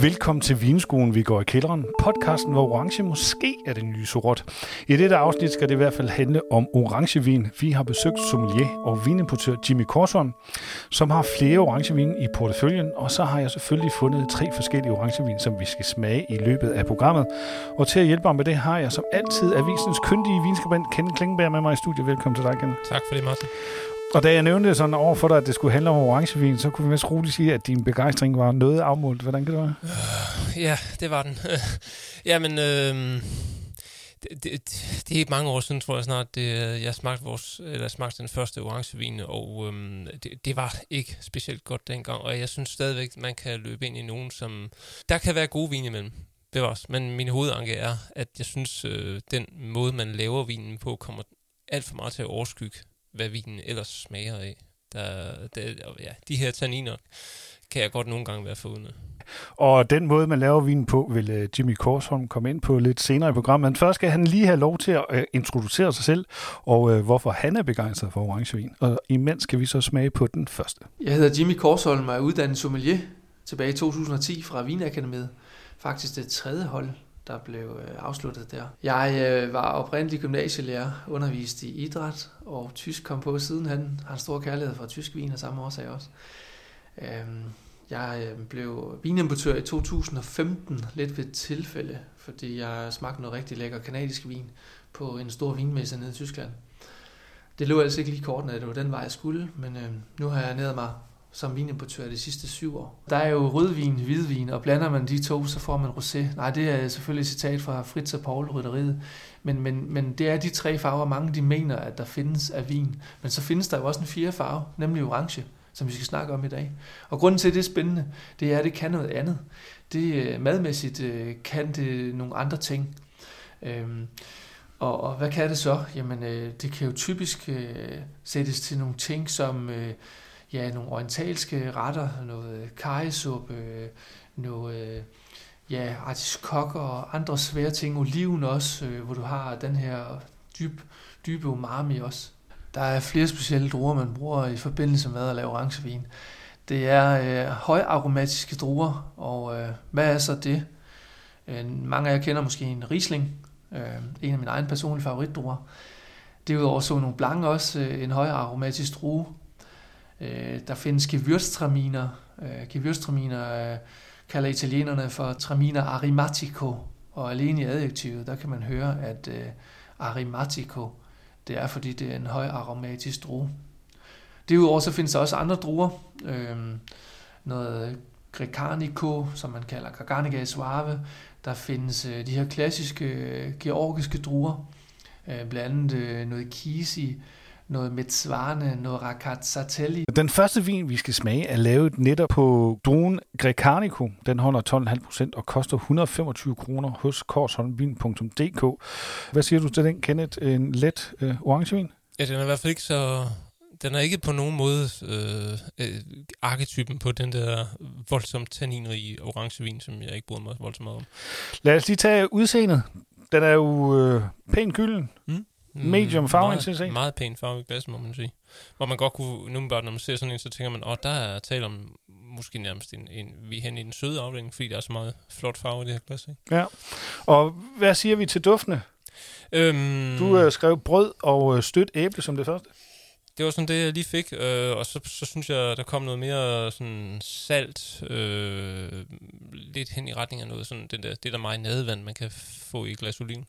Velkommen til Vinskolen, vi går i kælderen. Podcasten, hvor orange måske er det nye sort. I dette afsnit skal det i hvert fald handle om orangevin. Vi har besøgt sommelier og vinimportør Jimmy Korsholm, som har flere orangevin i porteføljen. Og så har jeg selvfølgelig fundet tre forskellige orangevin, som vi skal smage i løbet af programmet. Og til at hjælpe mig med det har jeg som altid avisens kyndige vinskribent Ken Klingberg med mig i studiet. Velkommen til dig, Ken. Tak for det, Martin. Og da jeg nævnte sådan over for dig, at det skulle handle om orangevin, så kunne vi mest roligt sige, at din begejstring var noget afmålt. Hvordan kan det være? Uh, ja, det var den. Jamen, øh, det, det, det, er mange år siden, tror jeg snart, det, jeg smagte, vores, eller smagte den første orangevin, og øh, det, det var ikke specielt godt dengang, og jeg synes stadigvæk, man kan løbe ind i nogen, som... Der kan være gode vin imellem. Det var også. Men min hovedanke er, at jeg synes, øh, den måde, man laver vinen på, kommer alt for meget til at overskygge hvad vinen ellers smager af. Der, der, ja, de her tanniner kan jeg godt nogle gange være foruden Og den måde, man laver vinen på, vil uh, Jimmy Korsholm komme ind på lidt senere i programmet. Men først skal han lige have lov til at uh, introducere sig selv, og uh, hvorfor han er begejstret for orangevin. Og imens skal vi så smage på den første. Jeg hedder Jimmy Korsholm og er uddannet sommelier tilbage i 2010 fra Vinakademiet. Faktisk det tredje hold der blev øh, afsluttet der. Jeg øh, var oprindelig gymnasielærer, undervist i idræt, og tysk kom på sidenhen. Har en stor kærlighed for tysk vin af samme årsag også. Øhm, jeg øh, blev vinimportør i 2015, lidt ved tilfælde, fordi jeg smagte noget rigtig lækker kanadisk vin på en stor vinmesse nede i Tyskland. Det lå altså ikke lige kortene, at det var den vej, jeg skulle, men øh, nu har jeg nået mig som vinimportør de sidste syv år. Der er jo rødvin, hvidvin, og blander man de to, så får man rosé. Nej, det er selvfølgelig et citat fra Fritz og Paul Rytteriet. Men, men, men det er de tre farver, mange de mener, at der findes af vin. Men så findes der jo også en fjerde farve, nemlig orange, som vi skal snakke om i dag. Og grunden til, at det er spændende, det er, at det kan noget andet. Det øh, madmæssigt øh, kan det nogle andre ting. Øhm, og, og hvad kan det så? Jamen, øh, det kan jo typisk øh, sættes til nogle ting, som ja, nogle orientalske retter, noget øh, kajsuppe, øh, noget øh, ja, artiskokker og andre svære ting, oliven også, hvor du har den her dyb, dybe umami også. Der er flere specielle druer, man bruger i forbindelse med at lave orangevin. Det er øh, højaromatiske druer, og øh, hvad er så det? Øh, mange af jer kender måske en Riesling, øh, en af mine egne personlige favoritdruer. Derudover så nogle blanke også, øh, en højaromatisk drue, Øh, der findes gevyrstraminer. Øh, gevyrstraminer øh, kalder italienerne for traminer aromatico, og alene i adjektivet, der kan man høre, at øh, aromatico, det er fordi det er en høj aromatisk drue. Derudover så findes der også andre druer, øh, noget Grecanico, som man kalder Garganiga Suave. Der findes øh, de her klassiske øh, georgiske druer, øh, blandt andet øh, noget Kisi, noget Metzwane, noget Rakatsatelli. Den første vin, vi skal smage, er lavet netop på druen Grecanico. Den holder 12,5 procent og koster 125 kroner hos korsholmvin.dk. Hvad siger du til den, Kenneth? En let øh, orangevin? Ja, den er i hvert fald ikke så... Den er ikke på nogen måde øh, øh, arketypen på den der voldsomt tanninrige orangevin, som jeg ikke bryder mig voldsomt meget om. Lad os lige tage udseendet. Den er jo øh, pænt gylden. Mm. Medium farve, meget, meget, meget pæn farve i glas, må man sige. Hvor man godt kunne, nu bare, når man ser sådan en, så tænker man, åh, oh, der er tale om måske nærmest en, en, vi er hen i den søde afdeling, fordi der er så meget flot farve i det her glas. Ikke? Ja, og hvad siger vi til duftene? Øhm, du øh, skrev brød og øh, stødt æble som det første. Det var sådan det, jeg lige fik, øh, og så, så synes jeg, der kom noget mere sådan salt, øh, lidt hen i retning af noget sådan, det der, det der meget nadvand, man kan få i glas olin.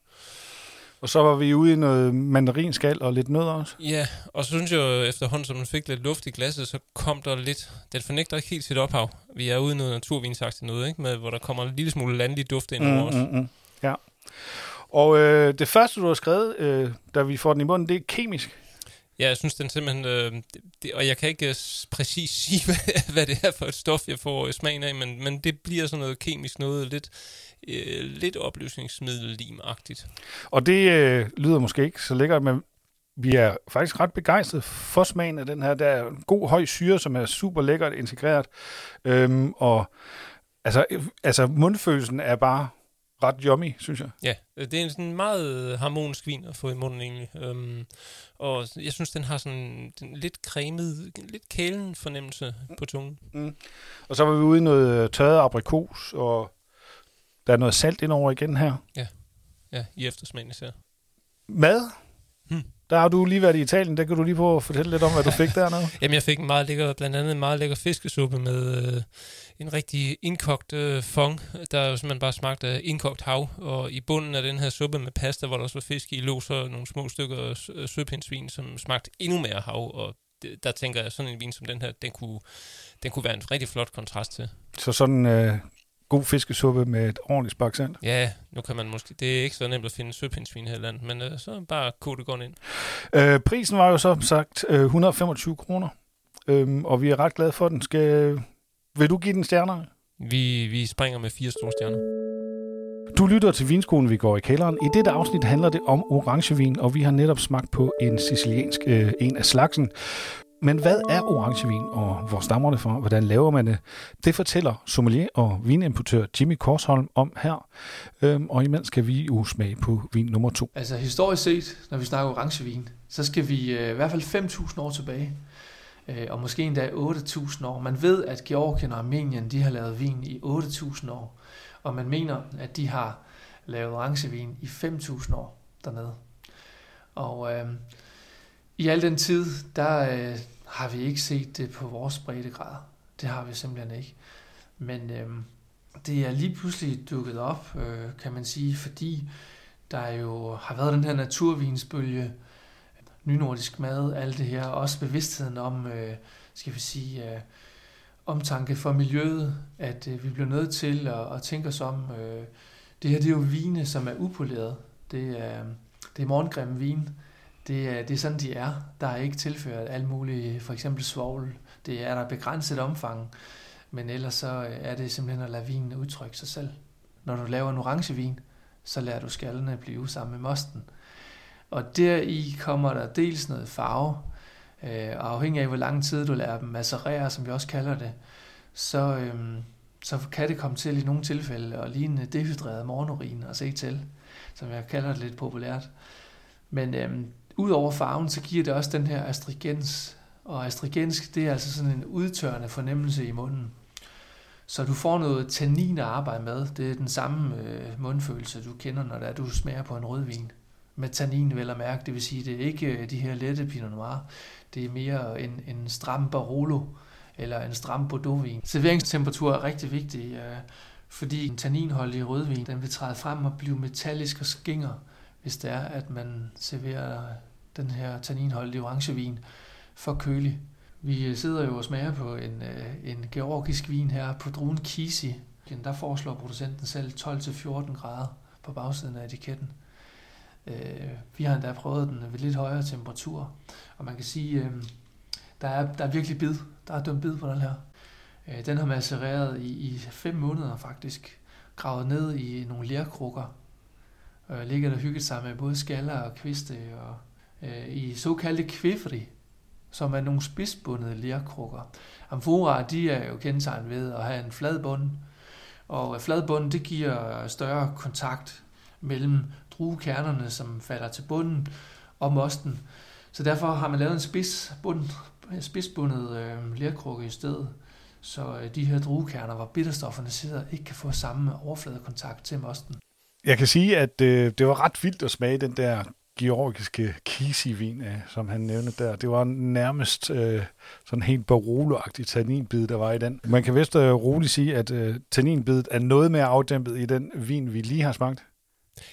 Og så var vi ude i noget mandarinskal og lidt nødder også. Ja, og så synes jeg efterhånden, som man fik lidt luft i glasset, så kom der lidt... Den fornægter ikke helt sit ophav. Vi er ude i noget naturvinsagt noget, ikke? Med, hvor der kommer en lille smule landlig duft ind over mm, os. Mm, mm. Ja. Og øh, det første, du har skrevet, øh, da vi får den i munden, det er kemisk. Ja, jeg synes den simpelthen, øh, det, og jeg kan ikke øh, præcis sige, hvad, hvad det er for et stof, jeg får øh, smagen af, men, men det bliver sådan noget kemisk, noget lidt, øh, lidt opløsningsmiddel-limagtigt. Og det øh, lyder måske ikke så lækkert, men vi er faktisk ret begejstret for smagen af den her. Der er en god høj syre, som er super lækkert integreret, øhm, og altså, øh, altså mundfølelsen er bare ret yummy, synes jeg. Ja, det er en sådan meget harmonisk vin at få i munden egentlig. Øhm, og jeg synes, den har sådan en lidt cremet, lidt kælen fornemmelse på tungen. Mm. Og så var vi ude i noget øh, tørret aprikos, og der er noget salt indover igen her. Ja, i eftersmagen især. Mad. Hmm. Der har du lige været i Italien. Der kan du lige prøve at fortælle lidt om, hvad du fik dernede. Jamen, jeg fik en meget lækker, blandt andet en meget lækker fiskesuppe med øh, en rigtig indkogt øh, fong, der jo simpelthen bare smagte af indkogt hav. Og i bunden af den her suppe med pasta, hvor der også var fisk i, lå så nogle små stykker øh, søpindsvin, som smagte endnu mere hav. Og det, der tænker jeg, sådan en vin som den her, den kunne, den kunne være en rigtig flot kontrast til. Så sådan øh, god fiskesuppe med et ordentligt spaksant. Ja, nu kan man måske... Det er ikke så nemt at finde søpindsvin her i landet, men øh, så bare kode det godt ind. Øh, prisen var jo så sagt øh, 125 kroner, øhm, og vi er ret glade for den. Skal, vil du give den stjerner? Vi, vi springer med fire store stjerner. Du lytter til Vinskolen, vi går i kælderen. I dette afsnit handler det om orangevin, og vi har netop smagt på en siciliansk øh, en af slagsen. Men hvad er orangevin, og hvor stammer det fra? Hvordan laver man det? Det fortæller sommelier og vinimportør Jimmy Korsholm om her. Øhm, og imens skal vi jo smage på vin nummer to. Altså historisk set, når vi snakker orangevin, så skal vi øh, i hvert fald 5.000 år tilbage. Øh, og måske endda 8.000 år. Man ved, at Georgien og Armenien de har lavet vin i 8.000 år. Og man mener, at de har lavet orangevin i 5.000 år dernede. Og øh, i al den tid, der øh, har vi ikke set det på vores breddegrad. Det har vi simpelthen ikke. Men øh, det er lige pludselig dukket op, øh, kan man sige, fordi der jo har været den her naturvinsbølge, nynordisk mad, alt det her, også bevidstheden om, øh, skal vi sige, øh, omtanke for miljøet, at øh, vi bliver nødt til at, at tænke os om. Øh, det her det er jo vine, som er upoleret. Det er, det er morgengrimme vin. Det er, det er sådan, de er. Der er ikke tilført alt muligt, for eksempel svovl. Det er der begrænset omfang, men ellers så øh, er det simpelthen at lade vinen udtrykke sig selv. Når du laver en orangevin, så lader du skallene blive sammen med mosten. Og deri kommer der dels noget farve, øh, og afhængig af hvor lang tid du lader dem macerere, som vi også kalder det, så, øh, så kan det komme til i nogle tilfælde at ligne dehydreret morgenurin og se til, som jeg kalder det lidt populært. Men øh, Udover farven, så giver det også den her astringens. Og astringens, det er altså sådan en udtørrende fornemmelse i munden. Så du får noget tannin at arbejde med. Det er den samme øh, mundfølelse, du kender, når det er, du smager på en rødvin. Med tannin vel at mærke, det vil sige, det er ikke øh, de her lette Pinot Noir. Det er mere en, en stram Barolo eller en stram Bordeauxvin. Serveringstemperatur er rigtig vigtig, øh, fordi en tanninholdig rødvin, den vil træde frem og blive metallisk og skinger hvis det er, at man serverer den her tanninholdige orangevin for kølig. Vi sidder jo og smager på en, øh, en georgisk vin her på druen Kisi. Der foreslår producenten selv 12-14 grader på bagsiden af etiketten. Øh, vi har endda prøvet den ved lidt højere temperatur, og man kan sige, øh, der er, der er virkelig bid. Der er dømt bid på den her. Øh, den har macereret i, i fem måneder faktisk, gravet ned i nogle lærkrukker, og ligger der hygget sig med både skaller og kviste og øh, i såkaldte kvifri, som er nogle spidsbundede lerkrukker. Amfora, de er jo kendetegnet ved at have en flad bund, og flad bund, det giver større kontakt mellem druekernerne, som falder til bunden, og mosten. Så derfor har man lavet en spidsbund, spidsbundet øh, lerkrukke i stedet, så øh, de her druekerner, hvor bitterstofferne sidder, ikke kan få samme overfladekontakt til mosten. Jeg kan sige, at øh, det var ret vildt at smage den der georgiske kisivin, øh, som han nævnte der. Det var nærmest øh, sådan helt barolo-agtig tanninbid, der var i den. Man kan vist øh, roligt sige, at øh, tanninbidet er noget mere afdæmpet i den vin, vi lige har smagt.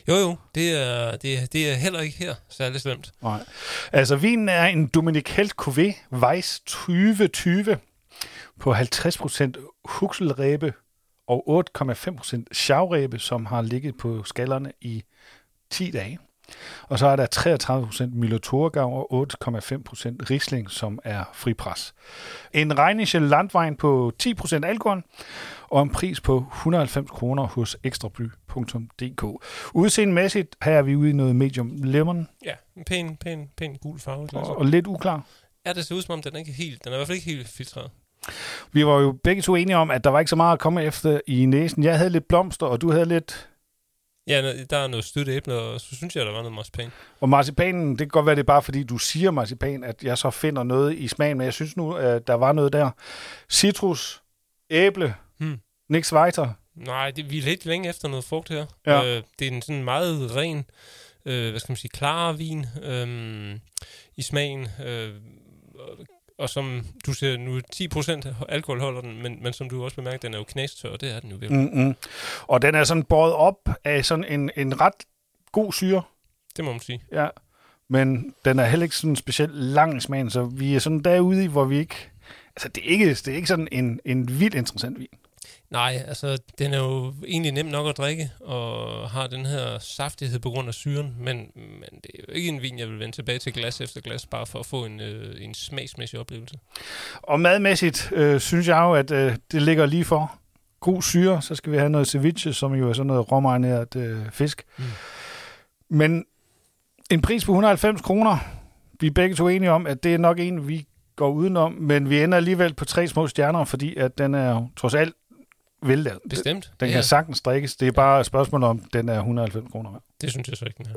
Jo, jo, det er, det, er, det er heller ikke her særlig slemt. Nej. Altså, vinen er en Dominicalt Cuvée Weiss 2020 på 50% hukselræbe og 8,5% chavræbe, som har ligget på skallerne i 10 dage. Og så er der 33% Müller og 8,5% Riesling, som er fripres. En Rheinische Landwein på 10% alkohol og en pris på 190 kroner hos ekstrably.dk. Udseendemæssigt her er vi ude i noget medium lemon. Ja, en pæn, pæn, pæn gul farve. Og, og lidt uklar. Ja, det ser ud som om, den er ikke helt, den er i hvert fald ikke helt filtreret. Vi var jo begge to enige om, at der var ikke så meget at komme efter i næsen. Jeg havde lidt blomster, og du havde lidt... Ja, der er noget stødt æble, og så synes jeg, der var noget marcipan. Og marcipanen, det kan godt være, det er bare fordi, du siger marcipan, at jeg så finder noget i smagen, men jeg synes nu, at der var noget der. Citrus, æble, hmm. niks weiter. Nej, det, vi er lidt længe efter noget frugt her. Ja. Øh, det er en sådan meget ren, øh, hvad skal man sige, klar vin øh, i smagen. Øh, og som du ser nu 10% alkohol holder den, men, men som du også bemærker, den er jo knastør, det er den jo virkelig. Mm-hmm. Og den er sådan båret op af sådan en, en ret god syre. Det må man sige. Ja, men den er heller ikke sådan specielt lang i smagen, så vi er sådan derude i, hvor vi ikke... Altså, det er ikke, det er ikke sådan en, en vildt interessant vin. Nej, altså den er jo egentlig nem nok at drikke, og har den her saftighed på grund af syren, men, men det er jo ikke en vin, jeg vil vende tilbage til glas efter glas, bare for at få en, øh, en smagsmæssig oplevelse. Og madmæssigt øh, synes jeg jo, at øh, det ligger lige for. God syre, så skal vi have noget ceviche, som jo er sådan noget råmarineret øh, fisk. Mm. Men en pris på 190 kroner, vi er begge to enige om, at det er nok en, vi går udenom, men vi ender alligevel på tre små stjerner, fordi at den er jo trods alt vil Bestemt. Den kan ja. sagtens drikkes. Det er bare et spørgsmål om, den er 190 kroner værd. Det synes jeg så ikke, den er.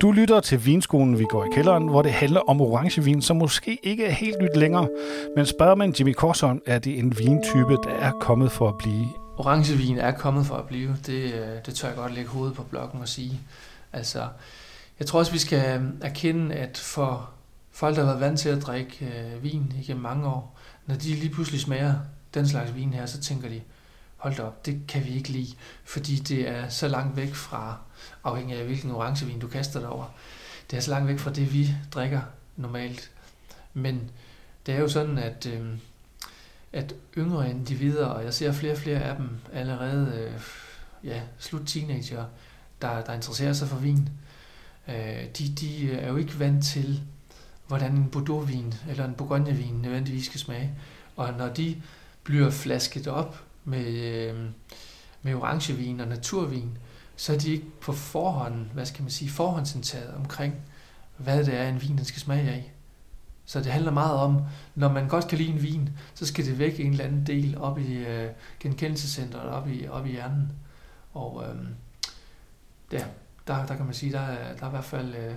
Du lytter til Vinskolen, vi går i kælderen, hvor det handler om orangevin, som måske ikke er helt nyt længere. Men spørger man Jimmy Korsholm, er det en vintype, der er kommet for at blive? Orangevin er kommet for at blive. Det, øh, det tør jeg godt lægge hovedet på blokken og sige. Altså, jeg tror også, vi skal erkende, at for folk, der har været vant til at drikke øh, vin igennem mange år, når de lige pludselig smager den slags vin her, så tænker de, hold da op, det kan vi ikke lide, fordi det er så langt væk fra, afhængig af hvilken orangevin du kaster dig over, det er så langt væk fra det, vi drikker normalt. Men det er jo sådan, at, øh, at yngre individer, og jeg ser flere og flere af dem allerede, øh, ja, slut teenager, der, der interesserer sig for vin, øh, de, de er jo ikke vant til, hvordan en Bordeaux-vin eller en Bourgogne-vin nødvendigvis skal smage. Og når de bliver flasket op med, øhm, med orangevin og naturvin, så er de ikke på forhånd, hvad skal man sige, forhåndsindtaget omkring, hvad det er, en vin den skal smage af. Så det handler meget om, når man godt kan lide en vin, så skal det væk en eller anden del op i øh, genkendelsescenteret, op i, op i hjernen. Og øh, ja, der, der kan man sige, der er, der er i hvert fald øh,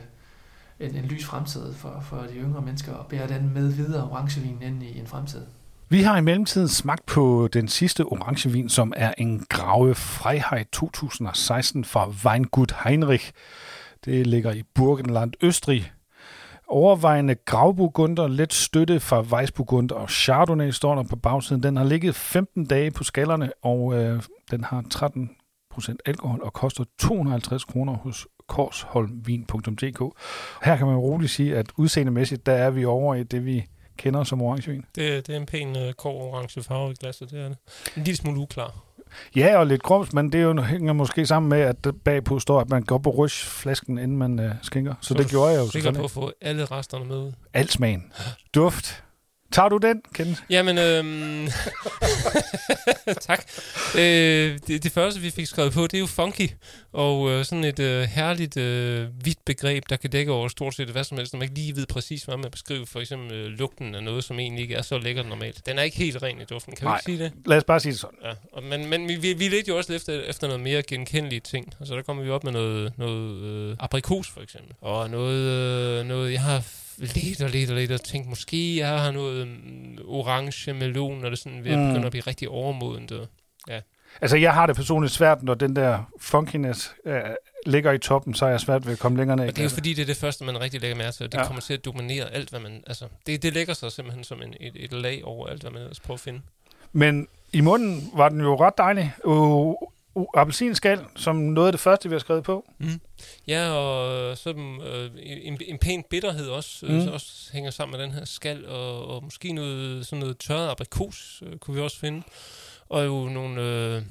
en, en lys fremtid for, for de yngre mennesker, at bære den med videre orangevin ind i en fremtid. Vi har i mellemtiden smagt på den sidste orangevin, som er en Grave Freiheit 2016 fra Weingut Heinrich. Det ligger i Burgenland, Østrig. Overvejende gravburgunder, let støtte fra Weissburgunder og Chardonnay står der på bagsiden. Den har ligget 15 dage på skallerne, og øh, den har 13% alkohol og koster 250 kroner hos korsholmvin.dk. Her kan man roligt sige, at udseendemæssigt, der er vi over i det, vi kender som orangevin. Det, det er en pæn uh, kår orange farve i glasset, det er det. En lille smule uklar. Ja, og lidt grums, men det er jo, hænger måske sammen med, at bagpå står, at man går på rysh flasken, inden man uh, skænker. Så, så det gjorde jeg jo. Sikker på at få alle resterne med. Alt smagen. Duft. Tager du den, Kenneth? Jamen, øhm... tak. Øh, det, det første, vi fik skrevet på, det er jo funky. Og øh, sådan et øh, herligt, øh, vidt begreb, der kan dække over stort set hvad som helst, når man ikke lige ved præcis, hvad man beskriver. For eksempel øh, lugten af noget, som egentlig ikke er så lækkert normalt. Den er ikke helt ren i duften, kan Nej. vi ikke sige det? lad os bare sige det sådan. Ja, og, men, men vi, vi, ledte jo også efter, efter noget mere genkendelige ting. Altså der kommer vi op med noget, noget øh, aprikos, for eksempel. Og noget, øh, noget jeg har lidt og lidt og lidt og tænkte, måske jeg har noget um, orange melon, eller sådan ved at mm. begynde at blive rigtig overmodent. Og, ja. Altså, jeg har det personligt svært, når den der funkiness øh, ligger i toppen, så er jeg svært ved at komme længere ned. Og det er jo fordi, det er det første, man rigtig lægger mærke til, og det ja. kommer til at dominere alt, hvad man... Altså, det, det lægger sig simpelthen som en, et, et lag over alt, hvad man ellers prøver at finde. Men i munden var den jo ret dejlig. Uh, uh, appelsinskal, som noget af det første, vi har skrevet på. Mm. Ja, og så øh, en, en pæn bitterhed også, øh, mm. øh, også hænger sammen med den her skal, og, og måske noget, sådan noget tørret aprikos øh, kunne vi også finde. Og jo nogle øh,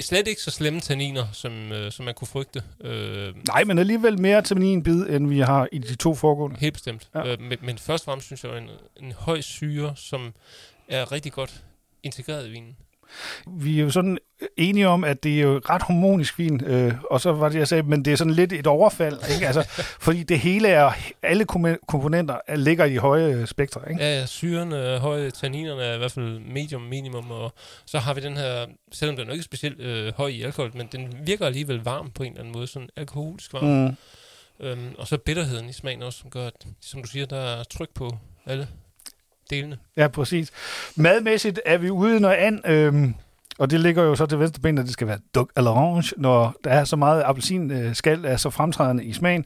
slet ikke så slemme tanniner, som, øh, som man kunne frygte. Øh, Nej, men alligevel mere tanninbid, end vi har i de to foregående. Helt bestemt. Ja. Øh, men, men først og fremmest synes jeg, en, en høj syre, som er rigtig godt integreret i vinen. Vi er jo sådan enige om, at det er jo ret harmonisk vin, øh, og så var det, jeg sagde, men det er sådan lidt et overfald, ikke? Altså, fordi det hele er, alle komponenter er, ligger i høje spektre, ikke? Ja, ja, syren er høje, tanninerne er i hvert fald medium minimum, og så har vi den her, selvom den er ikke specielt øh, høj i alkohol, men den virker alligevel varm på en eller anden måde, sådan alkoholisk varm. Mm. Øhm, og så bitterheden i smagen også, som gør, at, som du siger, der er tryk på alle delene. Ja, præcis. Madmæssigt er vi ude noget andet, øhm, og det ligger jo så til venstre ben, at det skal være duck eller orange, når der er så meget appelsinskal, er så fremtrædende i smagen.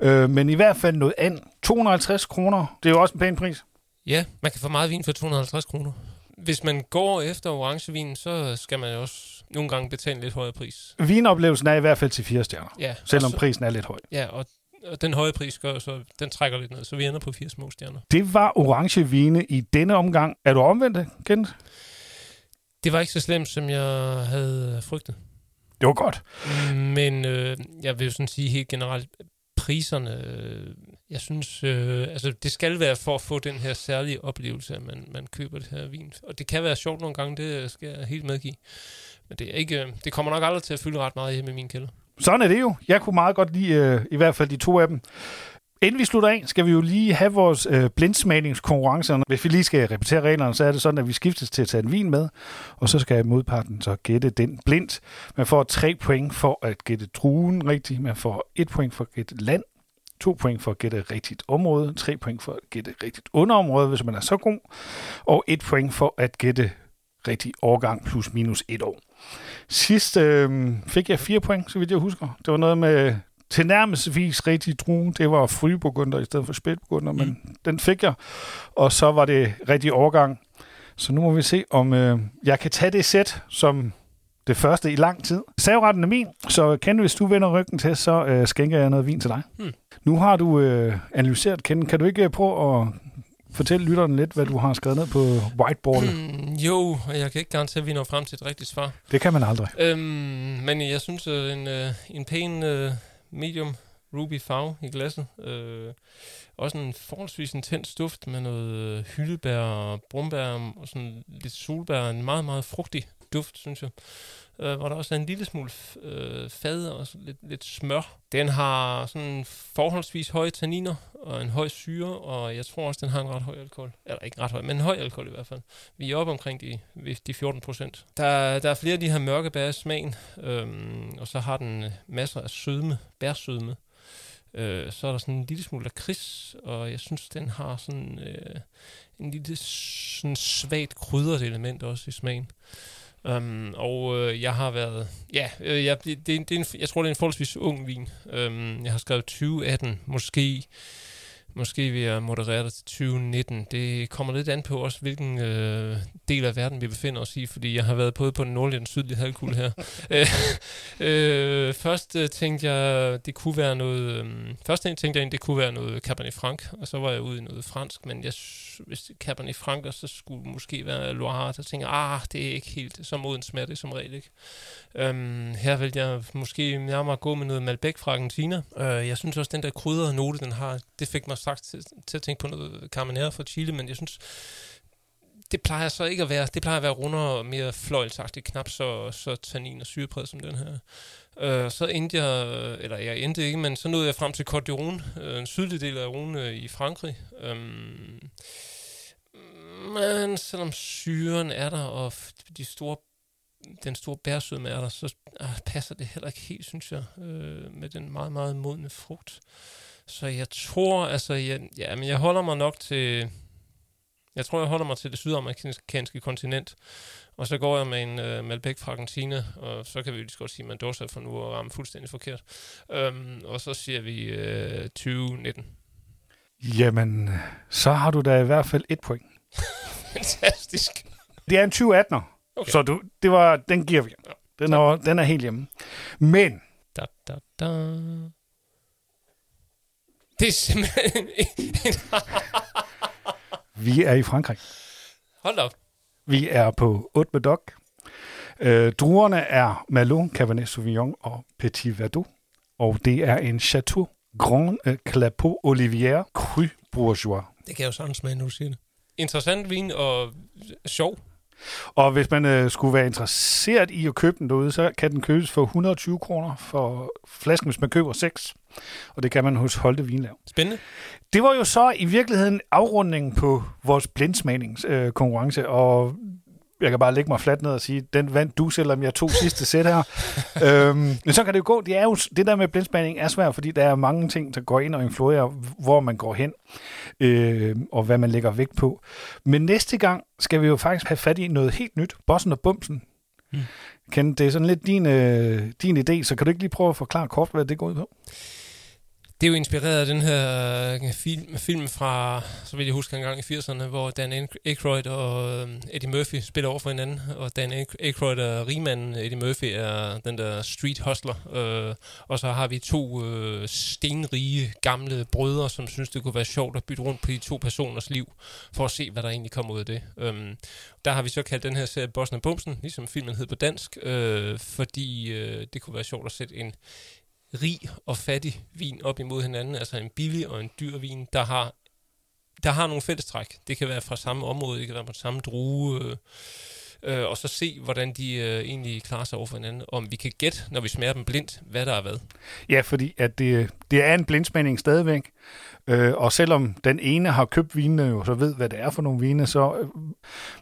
Øh, men i hvert fald noget andet. 250 kroner, det er jo også en pæn pris. Ja, man kan få meget vin for 250 kroner. Hvis man går efter orangevin, så skal man jo også nogle gange betale en lidt højere pris. Vinoplevelsen er i hvert fald til fire stjerner, ja, selvom så, prisen er lidt høj. Ja, og og den høje pris gør så, den trækker lidt ned, så vi ender på fire små stjerner. Det var orange vine i denne omgang. Er du omvendt, Kent? Det var ikke så slemt, som jeg havde frygtet. Det var godt. Men øh, jeg vil sådan sige helt generelt, priserne, jeg synes, øh, altså det skal være for at få den her særlige oplevelse, at man, man køber det her vin. Og det kan være sjovt nogle gange, det skal jeg helt medgive. Men det, er ikke, øh, det kommer nok aldrig til at fylde ret meget hjemme i min kælder. Sådan er det jo. Jeg kunne meget godt lide øh, i hvert fald de to af dem. Inden vi slutter af, skal vi jo lige have vores øh, blindsmagningskonkurrencer. Hvis vi lige skal repetere reglerne, så er det sådan, at vi skiftes til at tage en vin med, og så skal modparten så gætte den blindt. Man får tre point for at gætte druen rigtigt, man får et point for at gætte land, to point for at gætte rigtigt område, tre point for at gætte rigtigt underområde, hvis man er så god, og et point for at gætte rigtig årgang plus minus et år. Sidst øh, fik jeg fire point, så vidt jeg husker. Det var noget med tilnærmelsesvis rigtig drue. Det var fryburgunder i stedet for spætburgunder, men mm. den fik jeg. Og så var det rigtig overgang. Så nu må vi se, om øh, jeg kan tage det sæt som det første i lang tid. Savretten er min, så Ken, hvis du vender ryggen til, så øh, skænker jeg noget vin til dig. Hmm. Nu har du øh, analyseret Ken. Kan du ikke prøve at fortælle lytteren lidt, hvad du har skrevet ned på whiteboardet? Mm, jo, jeg kan ikke garantere, at vi når frem til et rigtigt svar. Det kan man aldrig. Øhm, men jeg synes, at en, øh, en pæn øh, medium ruby farve i glasset. Øh, også en forholdsvis intens duft med noget hyldebær og brumbær og sådan lidt solbær. En meget, meget frugtig duft, synes jeg øh, hvor der også er en lille smule øh, fad og lidt, lidt smør. Den har sådan forholdsvis høje tanniner og en høj syre, og jeg tror også, den har en ret høj alkohol. Eller ikke ret høj, men en høj alkohol i hvert fald. Vi er oppe omkring de, de 14 procent. Der, der er flere af de her mørke bær i smagen, øhm, og så har den øh, masser af sødme, bærsødme. Øh, så er der sådan en lille smule lakrids, og jeg synes, den har sådan øh, en lille sådan svagt krydret element også i smagen. Um, og øh, jeg har været, ja, øh, jeg, det, det, er en, jeg tror, det er en forholdsvis ung vin. Um, jeg har skrevet 2018, måske Måske vil jeg moderere det til 2019. Det kommer lidt an på også, hvilken øh, del af verden vi befinder os i, fordi jeg har været både på den nordlige og den sydlige halvkugle her. øh, øh, først øh, tænkte jeg, det kunne være noget... Øh, først tænkte jeg egentlig, det kunne være noget Cabernet Franc, og så var jeg ude i noget fransk, men jeg, hvis det Cabernet Franc, så skulle det måske være Loire, så tænkte jeg, ah, det er ikke helt så moden smag, det som regel ikke. Øhm, her vil jeg måske nærmere gå med noget Malbec fra Argentina. Øh, jeg synes også, den der krydrede note, den har, det fik mig straks til, til at tænke på noget Carmenere fra Chile, men jeg synes, det plejer så ikke at være, det plejer at være rundere og mere fløjlsagtigt, knap så, så tannin og syrepræget som den her. Øh, så endte jeg, eller jeg endte ikke, men så nåede jeg frem til Côte d'Iron, øh, en sydlig del af Rhône øh, i Frankrig. Øhm, men selvom syren er der, og de store den store bærsødme er der, så øh, passer det heller ikke helt, synes jeg, øh, med den meget, meget modne frugt. Så jeg tror, altså, jeg, ja, men jeg holder mig nok til, jeg tror, jeg holder mig til det sydamerikanske kontinent, og så går jeg med en øh, Malbec fra Argentina, og så kan vi jo lige så godt sige Mendoza for nu at ramme fuldstændig forkert. Øhm, og så siger vi øh, 2019. Jamen, så har du da i hvert fald et point. Fantastisk. Det er en 2018'er. Okay. Så du, det var, den giver vi. Den er, den er helt hjemme. Men... Da, da, da. Det er simpelthen... vi er i Frankrig. Hold op. Vi er på Haute Medoc. Øh, druerne er Malo, Cabernet Sauvignon og Petit Verdot. Og det er en Chateau Grand euh, Clapeau Olivier Cru Bourgeois. Det kan jeg jo sådan smage, nu du siger det. Interessant vin og sjov Og hvis man øh, skulle være interesseret i at købe den derude, så kan den købes for 120 kroner for flasken, hvis man køber 6. Og det kan man hos Holte Vinlav. Spændende. Det var jo så i virkeligheden afrundingen på vores blindsmaningskonkurrence, øh, konkurrence, og jeg kan bare lægge mig fladt ned og sige, den vandt du, selvom jeg tog sidste sæt her. øhm, men så kan det jo gå. Det, er jo, det der med blindsmagning er svært, fordi der er mange ting, der går ind og influerer, hvor man går hen, øh, og hvad man lægger vægt på. Men næste gang skal vi jo faktisk have fat i noget helt nyt. Bossen og Bumsen. Mm. Ken, det er sådan lidt din, øh, din idé, så kan du ikke lige prøve at forklare kort, hvad det går ud på? Det er jo inspireret af den her øh, film, film fra, så vil jeg huske en gang i 80'erne, hvor Dan Aykroyd og øh, Eddie Murphy spiller over for hinanden, og Dan Aykroyd er rigmanden, Eddie Murphy er den der street hustler, øh, og så har vi to øh, stenrige gamle brødre, som synes, det kunne være sjovt at bytte rundt på de to personers liv, for at se, hvad der egentlig kommer ud af det. Øhm, der har vi så kaldt den her serie Bossen og Bumsen, ligesom filmen hed på dansk, øh, fordi øh, det kunne være sjovt at sætte en, rig og fattig vin op imod hinanden, altså en billig og en dyr vin, der har, der har nogle fællestræk. Det kan være fra samme område, det kan være på samme drue, øh, øh, og så se, hvordan de øh, egentlig klarer sig over for hinanden. Om vi kan gætte, når vi smager dem blindt, hvad der er hvad. Ja, fordi at det, det er en blindsmagning stadigvæk, Øh, og selvom den ene har købt vinene jo, så ved, hvad det er for nogle vine, så, øh,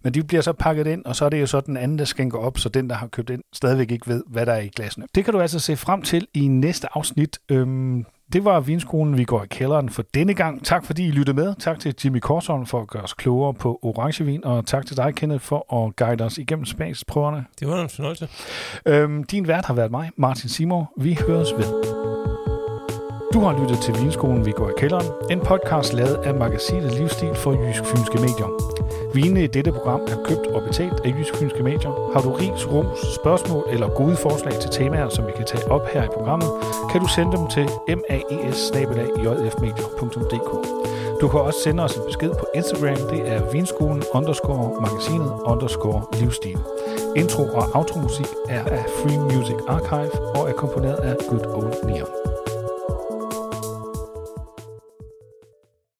men de bliver så pakket ind, og så er det jo så den anden, der skænker op, så den, der har købt ind, stadigvæk ikke ved, hvad der er i glasene. Det kan du altså se frem til i næste afsnit. Øhm, det var vinskolen, vi går i kælderen for denne gang. Tak fordi I lyttede med. Tak til Jimmy Korsholm for at gøre os klogere på orangevin, og tak til dig, Kenneth, for at guide os igennem smagsprøverne. Det var en fornøjelse. Øhm, din vært har været mig, Martin Simor. Vi høres ved. Du har lyttet til Vinskolen, vi går i kælderen. En podcast lavet af magasinet Livsstil for Jysk Fynske Medier. Vinene i dette program er købt og betalt af Jysk Fynske Medier. Har du ris, ros, spørgsmål eller gode forslag til temaer, som vi kan tage op her i programmet, kan du sende dem til maes Du kan også sende os en besked på Instagram. Det er vinskolen underscore magasinet underscore livsstil. Intro og outro musik er af Free Music Archive og er komponeret af Good Old Neon.